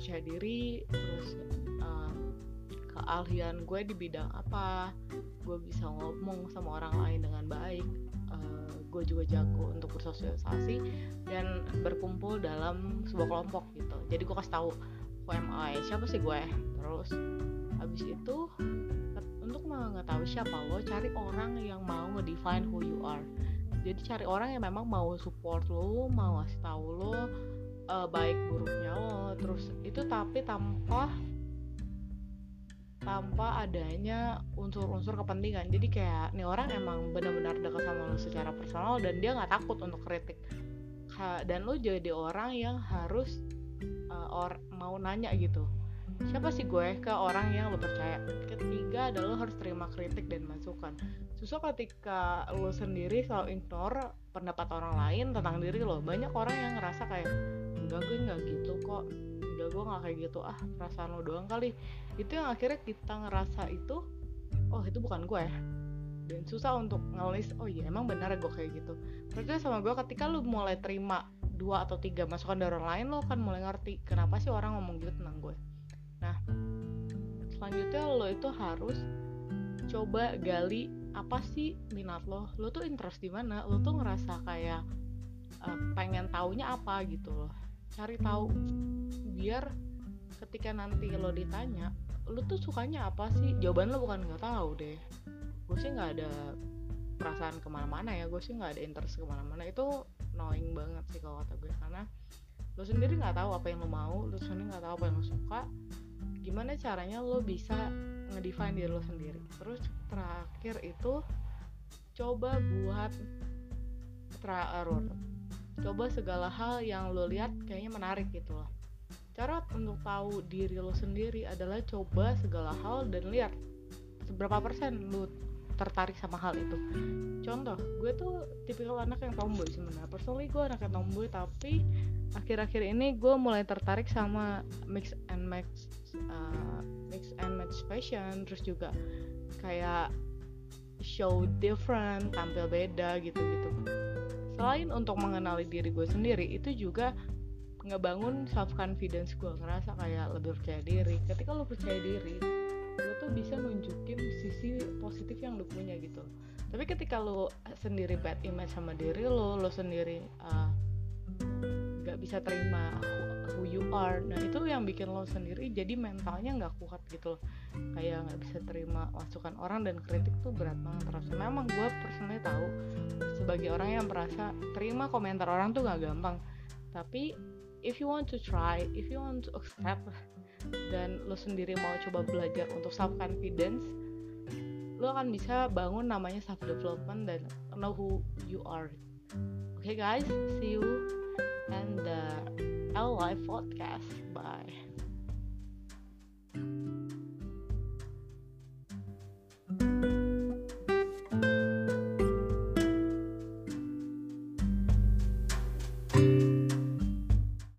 percaya diri terus uh, keahlian gue di bidang apa gue bisa ngomong sama orang lain dengan baik gue juga jago untuk bersosialisasi dan berkumpul dalam sebuah kelompok gitu. Jadi gue kasih tahu who am siapa sih gue? Terus habis itu untuk mengetahui siapa lo cari orang yang mau ngedefine who you are. Jadi cari orang yang memang mau support lo mau kasih tahu lo uh, baik buruknya lo terus itu tapi tanpa tanpa adanya unsur-unsur kepentingan. Jadi kayak nih orang emang benar-benar dekat sama lo secara personal dan dia nggak takut untuk kritik. Dan lo jadi orang yang harus uh, or mau nanya gitu siapa sih gue? Ke orang yang lo percaya. Ketiga adalah lo harus terima kritik dan masukan. Susah ketika lo sendiri selalu ignore pendapat orang lain tentang diri lo. Banyak orang yang ngerasa kayak enggak gue nggak gitu kok. Enggak gue nggak kayak gitu. Ah perasaan lo doang kali. Itu yang akhirnya kita ngerasa itu oh itu bukan gue dan susah untuk ngelis oh iya emang benar gue kayak gitu. Percaya sama gue ketika lo mulai terima dua atau tiga masukan dari orang lain lo kan mulai ngerti kenapa sih orang ngomong gitu tentang gue. Nah selanjutnya lo itu harus coba gali apa sih minat lo. Lo tuh interest di mana? Lo tuh ngerasa kayak uh, pengen taunya apa gitu loh cari tahu. Biar ketika nanti lo ditanya lo tuh sukanya apa sih? Jawaban lo bukan nggak tahu deh. Gue sih nggak ada perasaan ke mana-mana ya. Gue sih nggak ada interest ke mana-mana. Itu knowing banget sih kalau kata gue. Karena lo sendiri nggak tahu apa yang lo mau lo sendiri nggak tahu apa yang lo suka. Gimana caranya lo bisa ngedefine diri lo sendiri? Terus terakhir itu coba buat trial error coba segala hal yang lo lihat kayaknya menarik gitu loh. Cara untuk tahu diri lo sendiri adalah coba segala hal dan lihat seberapa persen lo tertarik sama hal itu. Contoh gue tuh tipikal anak yang tomboy sebenarnya. Personally gue anak yang tomboy tapi akhir-akhir ini gue mulai tertarik sama mix and match uh, mix and match fashion terus juga kayak show different tampil beda gitu-gitu selain untuk mengenali diri gue sendiri itu juga ngebangun self confidence gue ngerasa kayak lebih percaya diri. Ketika lo percaya diri lo tuh bisa nunjukin sisi positif yang lo punya gitu. Tapi ketika lo sendiri bad image sama diri lo lo sendiri uh, bisa terima who, you are. Nah itu yang bikin lo sendiri jadi mentalnya nggak kuat gitu loh. Kayak nggak bisa terima masukan orang dan kritik tuh berat banget terasa memang gue personally tahu sebagai orang yang merasa terima komentar orang tuh gak gampang. Tapi if you want to try if you want to accept dan lo sendiri mau coba belajar untuk self confidence lo akan bisa bangun namanya self development dan know who you are. Oke okay, guys see you live podcast. Bye.